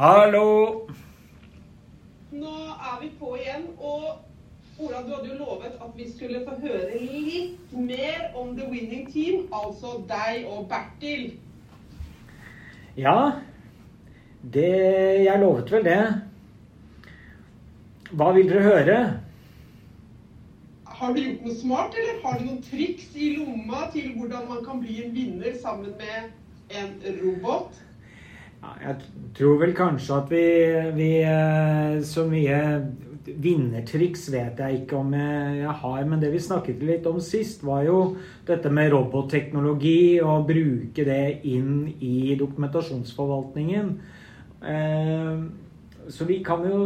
Hallo! Nå er vi på igjen, og Ola, du hadde jo lovet at vi skulle få høre litt mer om The Winning Team, altså deg og Bertil. Ja, det Jeg lovet vel det. Hva vil dere høre? Har du gjort noe smart, eller har du noen triks i lomma til hvordan man kan bli en vinner sammen med en robot? Jeg tror vel kanskje at vi, vi eh, Så mye vinnertriks vet jeg ikke om jeg, har, men det vi snakket litt om sist, var jo dette med robotteknologi og bruke det inn i dokumentasjonsforvaltningen. Eh, så vi kan jo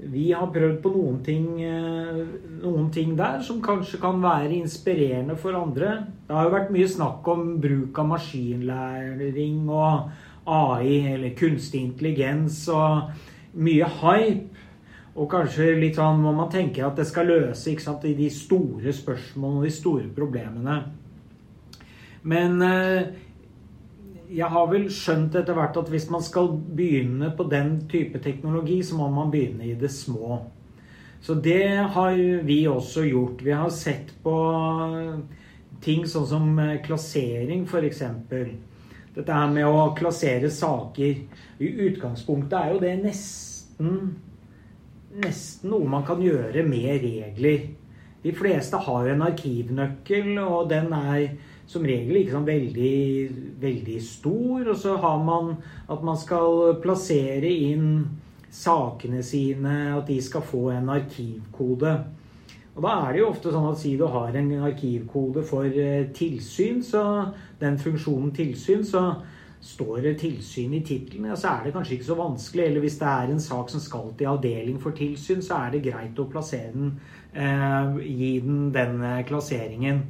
vi har prøvd på noen ting, eh, noen ting, der som kanskje kan være inspirerende for andre. Det har jo vært mye snakk om bruk av maskinlæring og AI, eller kunstig intelligens, og mye hype. Og kanskje litt sånn må man tenke at det skal løse sant, de store spørsmålene og de store problemene. Men eh, jeg har vel skjønt etter hvert at hvis man skal begynne på den type teknologi, så må man begynne i det små. Så det har vi også gjort. Vi har sett på ting sånn som eh, klassering, f.eks. Dette her med å klassere saker. I utgangspunktet er jo det nesten nesten noe man kan gjøre med regler. De fleste har en arkivnøkkel, og den er som regel ikke sånn veldig, veldig stor. Og så har man at man skal plassere inn sakene sine, at de skal få en arkivkode. Og da er det jo ofte sånn at si du har en arkivkode for eh, tilsyn, så den funksjonen tilsyn, så står det tilsyn i tittelen, ja, så er det kanskje ikke så vanskelig. Eller hvis det er en sak som skal til avdeling for tilsyn, så er det greit å plassere den, eh, gi den den eh, klasseringen.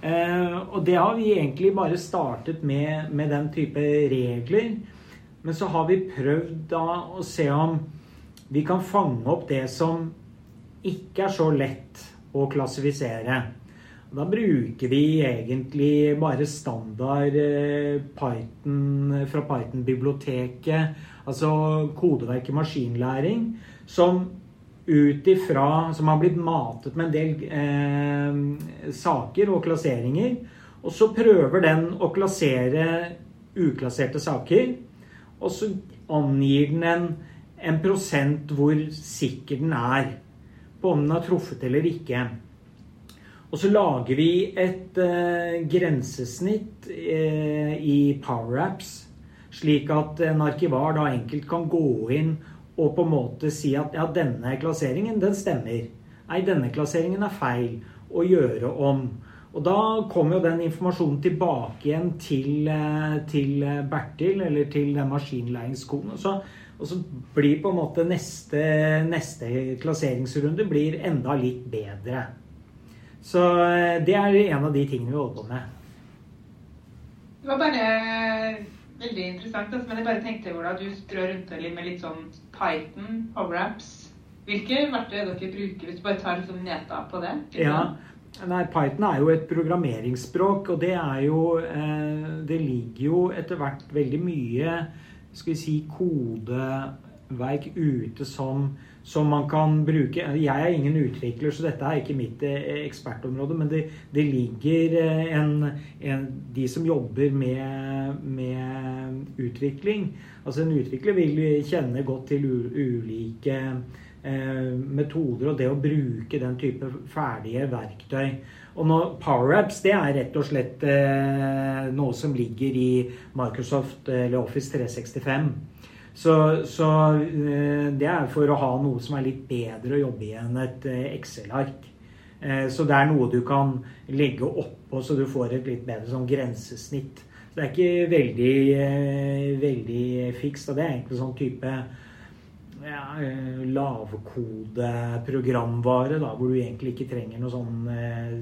Eh, og det har vi egentlig bare startet med, med den type regler. Men så har vi prøvd da å se om vi kan fange opp det som ikke er så lett å klassifisere. Da bruker vi egentlig bare standard eh, Python fra Python-biblioteket, altså kodeverket maskinlæring, som ut ifra Som har blitt matet med en del eh, saker og klasseringer. Og så prøver den å klassere uklasserte saker. Og så angir den en, en prosent hvor sikker den er på om den har truffet eller ikke. Og så lager vi et eh, grensesnitt eh, i PowerApps, slik at en arkivar da enkelt kan gå inn og på en måte si at ja, denne klasseringen, den stemmer. Nei, denne klasseringen er feil. å gjøre om. Og da kommer jo den informasjonen tilbake igjen til, eh, til Bertil, eller til den maskinlæringsskolen. Så, og så blir på en måte neste, neste klasseringsrunde blir enda litt bedre. Så eh, det er en av de tingene vi holder på med. Det var bare Veldig interessant. Altså, men jeg bare tenkte, Ola, du strør rundt deg med litt sånn Python, PowerApps. Hvilke verktøy dere bruker, hvis du bare tar liksom neta på det? Ja, Nei, Python er jo et programmeringsspråk, og det er jo eh, Det ligger jo etter hvert veldig mye skal vi si, kodeverk ute som som man kan bruke. Jeg er ingen utvikler, så dette er ikke mitt eh, ekspertområde. Men det, det ligger eh, en, en, De som jobber med, med, utvikling Altså en utvikler vil kjenne godt til ulike metoder og det å bruke den type ferdige verktøy. Og nå, PowerApps det er rett og slett eh, noe som ligger i Microsoft eller Office 365. Så, så, eh, det er for å ha noe som er litt bedre å jobbe i enn et eh, Excel-ark. Eh, så det er noe du kan legge oppå så du får et litt bedre sånn grensesnitt. Så det er ikke veldig, veldig fikst. Det er egentlig sånn type ja, lavkodeprogramvare, da, hvor du egentlig ikke trenger noe sånn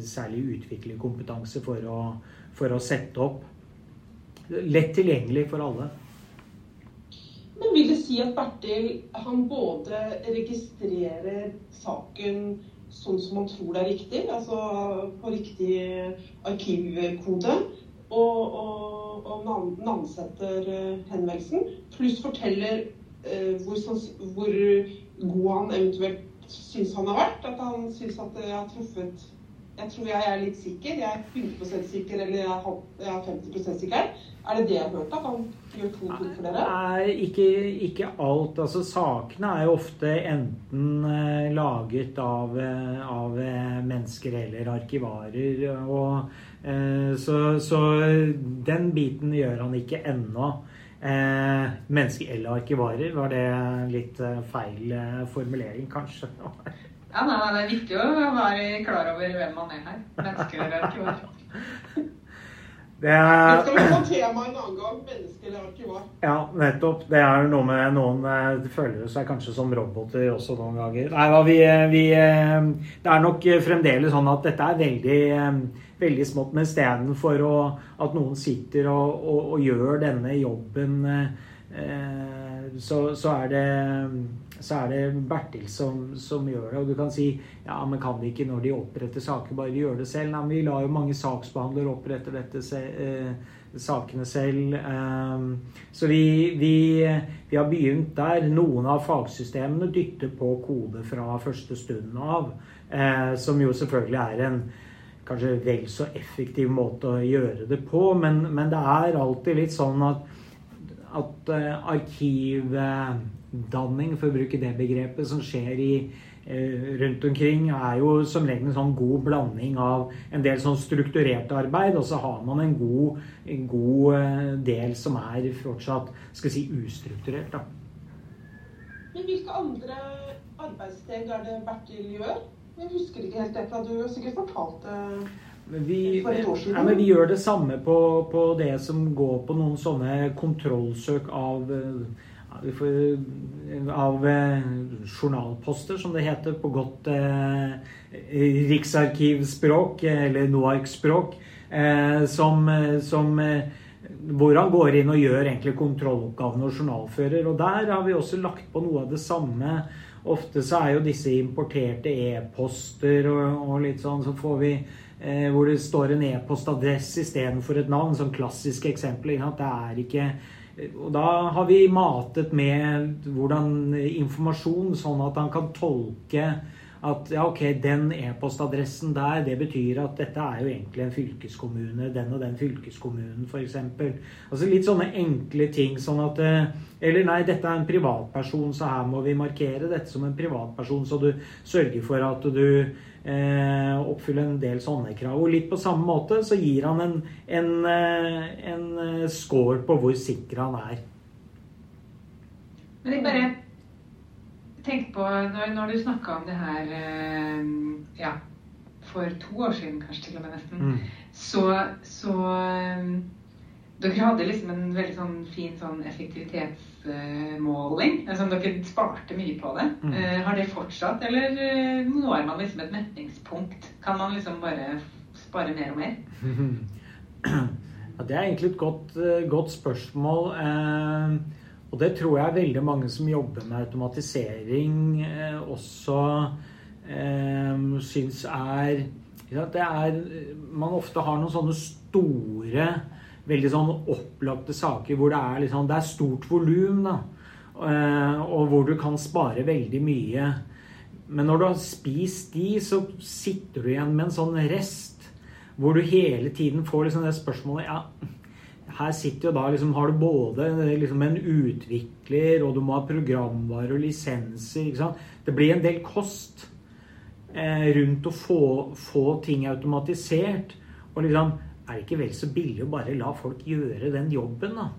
særlig utviklerkompetanse for å, for å sette opp. Lett tilgjengelig for alle. Men vil det si at Bertil han både registrerer saken sånn som han tror det er riktig, altså på riktig arkivkode, og, og, og navnsetter henvendelsen, pluss forteller eh, hvor, hvor, god han eventuelt syns han har vært. At han syns at jeg har truffet Jeg tror jeg er litt sikker. Jeg er 100% sikker, eller jeg er 50% sikker. Er det det jeg har hørt? At han gjør to ting for dere? Nei, ikke, ikke, alt. Altså, sakene er jo ofte enten eh, laget av, eh, av, eh, mennesker eller arkivarer. Og, eh, så, så, den biten gjør han ikke ennå. Eh, mennesker eller arkivarer, var det litt eh, feil formulering, kanskje? ja, nei, det er viktig å være klar over hvem man er her. Mennesker eller arkivarer. Det er, skal vi få tema en annen gang. Menneske eller arkivar. Ja, nettopp. Det er noe med noen eh, de føler seg kanskje som roboter også noen ganger. Nei, vi, eh, vi, eh, det er nok fremdeles sånn at dette er veldig, veldig smått. Men istedenfor at noen sitter og, og, og, gjør denne jobben, så, så er det så er det Bertil som, som, gjør det. Og du kan si ja, men kan de ikke når de oppretter saker, bare gjøre det selv? Nei, men vi lar jo mange saksbehandlere opprette dette eh, sakene selv. Eh, så vi, vi, vi, har begynt der. Noen av fagsystemene dytter på kode fra første stund av. Eh, som jo selvfølgelig er en kanskje vel så effektiv måte å gjøre det på. Men, men det er alltid litt sånn at, at uh, arkiv... Uh, for å bruke det begrepet, som skjer i, eh, rundt omkring, er jo som regel en sånn god blanding av en del sånn strukturert arbeid, og så har man en god, en god eh, del som er fortsatt skal si, ustrukturert. Da. Men hvilke andre arbeidssteg er det Bertil gjør? Jeg husker ikke helt det, for du har sikkert fortalt det. Vi, ja, men vi gjør det samme på, på, det som går på noen sånne kontrollsøk av av eh, journalposter, som det heter på godt eh, riksarkivspråk, eller NOARK-språk, eh, som, eh, som eh, hvor han går inn og gjør egentlig kontrolloppgavene og journalfører. Og der har vi også lagt på noe av det samme. Ofte så er jo disse importerte e-poster og, og, litt sånn, så får vi eh, hvor det står en e-postadresse istedenfor et navn. Sånn klassisk eksempel. Det er ikke og da har vi matet med hvordan informasjon, sånn at han kan tolke at ja, ok, den e-postadressen der, det betyr at dette er jo egentlig en fylkeskommune. Den og den fylkeskommunen, f.eks. Altså litt sånne enkle ting. sånn at eh, Eller nei, dette er en privatperson, så her må vi markere dette som en privatperson, så du sørger for at du eh, oppfylle en del sånne krav. Og litt på samme måte så gir han en, en, eh, en eh, score på hvor sikker han er. Men jeg bare tenkte på, når, når du snakka om det her eh, ja, for to år siden, kanskje til og med nesten, mm. så, så dere hadde liksom en veldig sånn fin sånn effektivitetsmåling. Uh, altså, dere sparte mye på det. Mm. Uh, har det fortsatt, eller uh, når man liksom et metningspunkt? Kan man liksom bare spare mer og mer? Ja, det er egentlig et godt, godt spørsmål. og det tror jeg veldig mange som jobber med automatisering, også syns er det er Man ofte har noen sånne store veldig sånn opplagte saker hvor det er, liksom, det er stort volum, da. Eh, og hvor du kan spare veldig mye. Men når du har spist de, så sitter du igjen med en sånn rest hvor du hele tiden får liksom det spørsmålet Ja, her sitter jo da liksom Har du både liksom en utvikler, og du må ha programvare og lisenser. ikke sant? Det blir en del kost eh, rundt å få, få ting automatisert. Og liksom er det ikke vel så billig å bare la folk gjøre den jobben, da?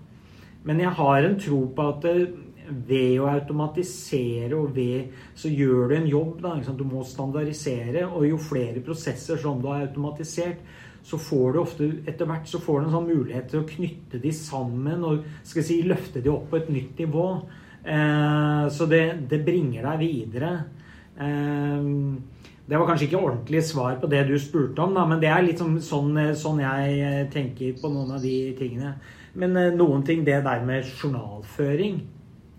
Men jeg har en tro på at eh, ved å automatisere og ved så gjør du en jobb. da, Du må standardisere. Og jo flere prosesser som du har automatisert, så får du ofte etter hvert så får du en sånn mulighet til å knytte de sammen og skal si, løfte de opp på et nytt nivå. Eh, så det, det, bringer deg videre. Eh, det var kanskje ikke ordentlig svar på det du spurte om, da, men det er litt sånn, sånn, sånn, jeg eh, tenker på noen av de tingene. Men eh, noen ting, det der med journalføring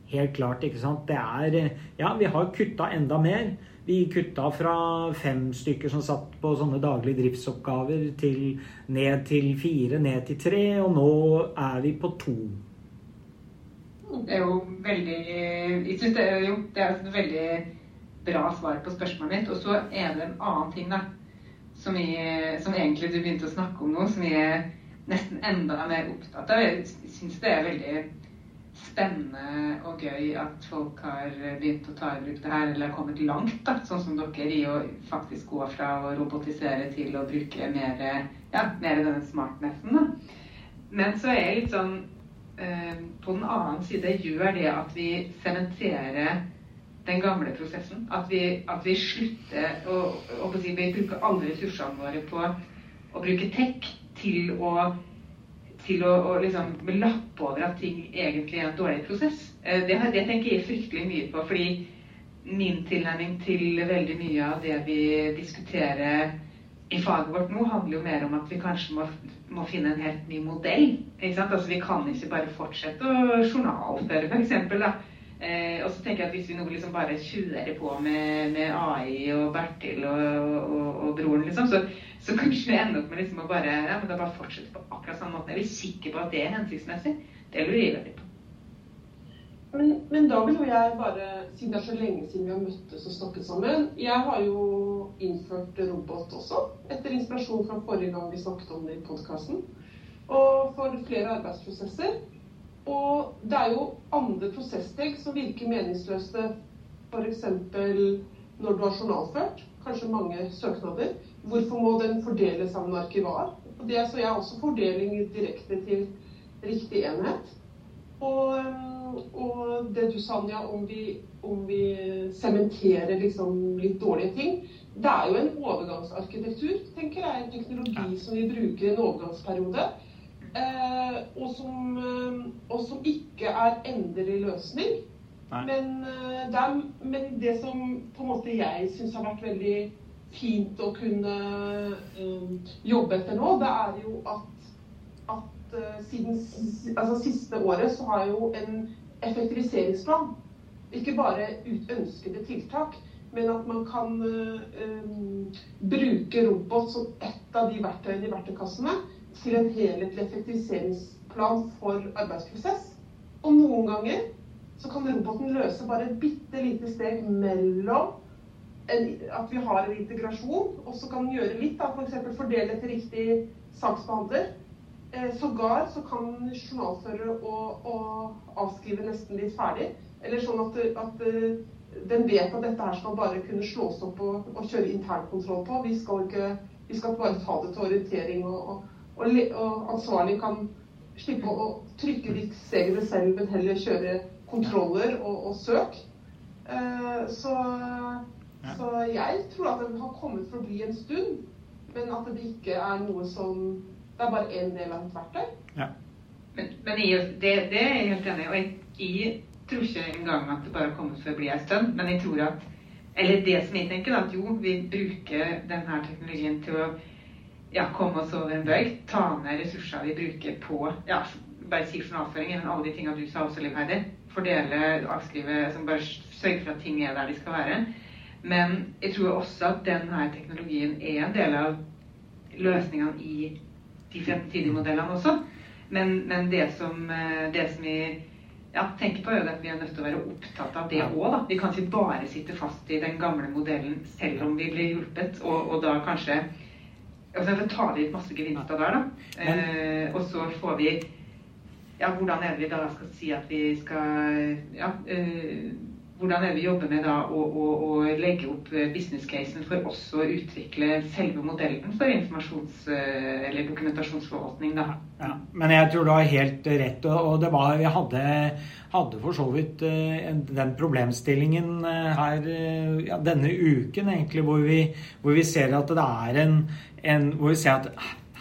Helt klart, ikke sant. Det er eh, Ja, vi har kutta enda mer. Vi kutta fra fem stykker som satt på sånne daglige driftsoppgaver, til ned til fire, ned til tre, og nå er vi på to. Det er jo veldig Jeg syns det er jo det er veldig bra svar på spørsmålet mitt. Og så er det en annen ting, da, som, jeg, som egentlig du begynte å snakke om nå, som jeg er nesten enda mer opptatt av. Jeg syns det er veldig spennende og gøy at folk har begynt å ta i bruk det her, eller har kommet langt, da, sånn som dere, i å faktisk gå fra å robotisere til å bruke mer, ja, mer denne smartnessen. Da. Men så er jeg litt sånn eh, På den annen side gjør det at vi sementerer den gamle prosessen. At vi, at vi slutter å, å, å si, Vi alle ressursene våre på å bruke tech til å til å, å liksom lappe over at ting egentlig er en dårlig prosess. Eh, det, det, tenker jeg fryktelig mye på, fordi min tilnærming til veldig mye av det vi diskuterer i faget vårt nå, handler jo mer om at vi kanskje må, må finne en helt ny modell. Altså, vi kan ikke bare fortsette å journalføre, f.eks. Eh, og så tenker jeg at Hvis vi nå liksom bare kjører på med, med AI og Bertil og, og, og broren, liksom, så, så kanskje vi ender opp med liksom å bare ja, men da bare fortsette på akkurat samme måte. Er vi sikre på at det er hensiktsmessig? Det lurer jeg veldig på. Men, men, da vil jo jeg bare, siden det er så lenge siden vi har møttes og snakket sammen Jeg har jo innført robot også, etter inspirasjon fra forrige gang vi snakket om det i podkasten. Og for flere arbeidsprosesser. Og det er jo andre prosesssteg som virker meningsløse. F.eks. når du har journalført, kanskje mange søknader. Hvorfor må den fordeles sammen en arkivar? Det, så jeg også fordeling direkte til riktig enhet. Og, og det du sa, Anja, om vi, om vi sementerer liksom litt dårlige ting Det er jo en overgangsarkitektur, tenker jeg. En teknologi som vi bruker i en overgangsperiode og, som, eh, og, som, ikke er endelig løsning. Men, eh, det er, men, det som på en måte jeg syns har vært veldig fint å kunne um, jobbe etter nå, det er jo at, at uh, siden altså, siste året så har jo en effektiviseringsplan ikke bare ønskede tiltak, men at man kan uh, um, bruke robot som ett av de verktøyene i verktøykassene til en helhetlig effektiviseringsplan for arbeidsprosess. Og noen ganger så kan roboten løse bare et bitte lite steg mellom en, at vi har en integrasjon, og så kan den gjøre litt, da, f.eks. For fordele til riktig saksbehandler. Eh, Sågar så kan journalføre og, og, avskrive nesten litt ferdig. Eller sånn at, at uh, den vet at dette her skal bare kunne slås opp og, og kjøre internkontroll på. Vi skal ikke vi skal bare ta det til orientering og, og og, og ansvarlig kan slippe å trykke de stegene selv, men heller kjøre kontroller og, og søk. Uh, så, ja. så, jeg tror at det har kommet for å bli en stund, men at det ikke er noe som Det er bare én del av et verktøy. Ja. Men, men jeg, det, det, er jeg helt enig i. Og jeg, jeg, tror ikke engang at det bare har kommet for å bli en stund, men jeg tror at Eller det som jeg tenker, at jo, vi bruker denne teknologien til å ja, komme oss over en bøy, ta ned ressurser vi bruker på ja, bare si journalføring, men alle de tingene du sa også, Liv Heidi. Fordele, avskrive, som bare sørge for at ting er der de skal være. Men jeg tror også at denne teknologien er en del av løsningene i de fremtidige modellene også. Men, men det, som, eh, det som vi ja, tenker på, er at vi er nødt til å være opptatt av det òg. Vi kan ikke bare sitte fast i den gamle modellen selv om vi blir hjulpet, og, og da kanskje altså Så tar vi ut masse gevinster der, da. Eh, og så får vi Ja, hvordan er det vi da skal si at vi skal Ja. Eh, hvordan er det vi jobber med da å, å, å legge opp eh, business-casen for også å utvikle selve modellen for informasjons- eh, eller dokumentasjonsforvaltning? da. Ja, men jeg tror du har helt rett. og det var, vi hadde, hadde for så vidt eh, den problemstillingen her ja, denne uken, egentlig, hvor vi, hvor vi ser at det er en, en hvor vi ser at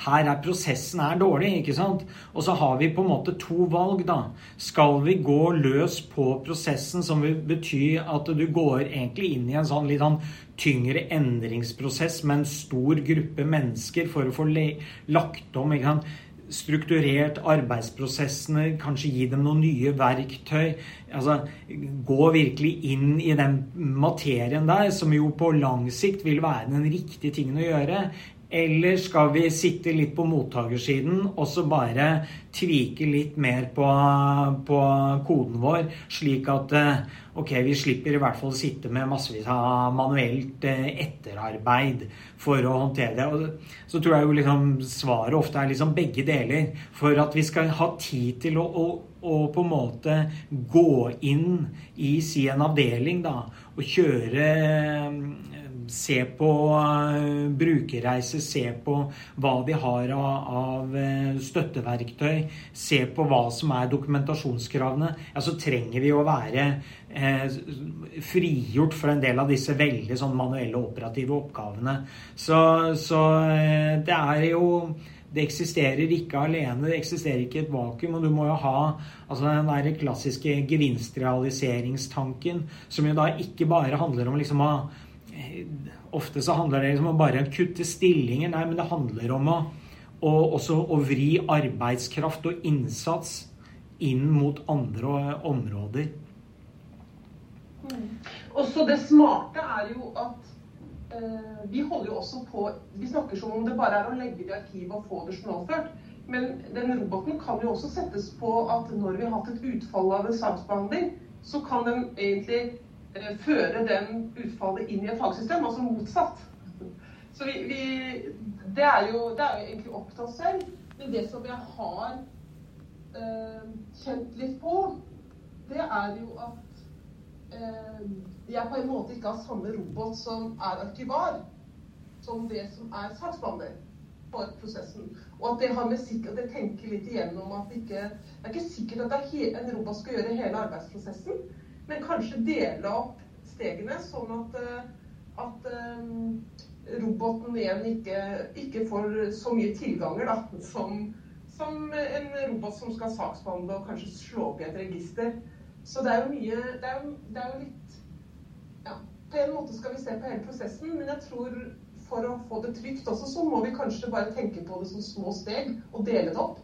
her er prosessen er dårlig, ikke sant? Og så har vi på en måte to valg, da. Skal vi gå løs på prosessen, som vil bety at du går egentlig inn i en sånn litt sånn tyngre endringsprosess med en stor gruppe mennesker for å få lagt om ikke sant? strukturert arbeidsprosessene, kanskje gi dem noen nye verktøy. altså Gå virkelig inn i den materien der, som jo på lang sikt vil være den riktige tingen å gjøre. Eller skal vi sitte litt på mottakersiden og så bare tvike litt mer på, på, koden vår, slik at eh, ok, vi slipper i hvert fall å sitte med massevis av manuelt eh, etterarbeid for å håndtere det. Og så tror jeg jo liksom svaret ofte er liksom begge deler. For at vi skal ha tid til å, å, å på en måte gå inn i si en avdeling da, og kjøre se på uh, brukerreiser, se på hva vi har av, av uh, støtteverktøy, se på hva som er dokumentasjonskravene, ja, så trenger vi å være uh, frigjort for en del av disse veldig sånn manuelle operative oppgavene. Så, så det er jo det eksisterer ikke alene, det eksisterer ikke et vakuum. Og du må jo ha altså den der klassiske gevinstrealiseringstanken, som jo da ikke bare handler om liksom å Ofte så handler det liksom om bare å kutte stillinger. Nei, men det handler om å, å, også å vri arbeidskraft og innsats inn mot andre områder. Mm. Også det smarte er jo at eh, vi holder jo også på Vi snakker som om det bare er å legge det i arkivet og få det journalført. Men den roboten kan jo også settes på at når vi har hatt et utfall av en saksbehandling, så kan den egentlig føre den utfallet inn i et fagsystem, altså motsatt. Så vi, vi, det, er jo, det, er jo, egentlig opp til oss selv. Men det som jeg har eh, kjent litt på, det er jo at eh, jeg på en måte ikke har samme robot som er arkivar, som det som er saksbehandler for prosessen. Og at det har med sikkerhet jeg tenker litt igjennom at det ikke, det er ikke sikkert at en robot skal gjøre hele arbeidsprosessen. Men kanskje dele opp stegene, sånn at, eh, at um, roboten igjen ikke, ikke, får så mye tilganger da, som, som, en robot som skal saksbehandle og kanskje slå opp i et register. Så det er jo mye Det er det er jo litt ja, På en måte skal vi se på hele prosessen, men jeg tror for å få det trygt også, så må vi kanskje bare tenke på det som små steg og dele det opp.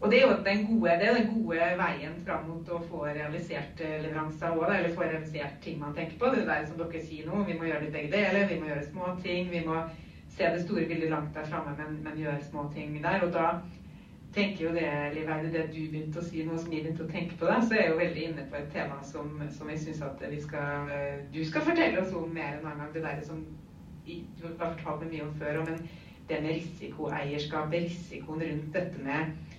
Og det er jo den gode, det den gode veien fram mot å få realisert eh, leveranser òg, eller få realisert ting man tenker på. Det er der som dere sier nå, vi må gjøre litt begge deler. Vi må gjøre små ting. Vi må se det store bildet langt der framme, men, men, gjøre små ting der. Og da tenker jo det, Liv Eide, det du begynte å si nå som jeg begynte å tenke på det, så er jeg jo veldig inne på et tema som, som jeg syns at vi skal, du skal fortelle oss om mer en annen gang. Det der som du har fortalt meg mye om før, men det med risikoeierskap, risikoen rundt dette med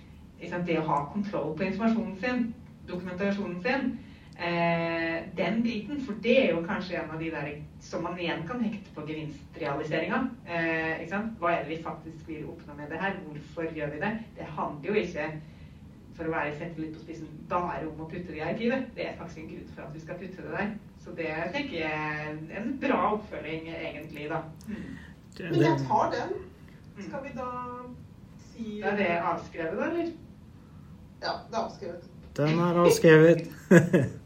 det å ha kontroll på informasjonen sin, dokumentasjonen sin, eh, den biten, for det er jo kanskje en av de der som man igjen kan hekte på gevinstrealiseringa. Eh, Hva er det vi faktisk vil oppnå med det her? Hvorfor gjør vi det? Det handler jo ikke for å være sette litt på spissen, bare om å putte det i arkivet. Det er faktisk en grunn for at vi skal putte det der. Så det tenker jeg er en bra oppfølging, egentlig, da. Mm. Men jeg tar den. Skal vi da si Da er det avskrevet, da, eller? Ja, det er avskrevet. Den er avskrevet.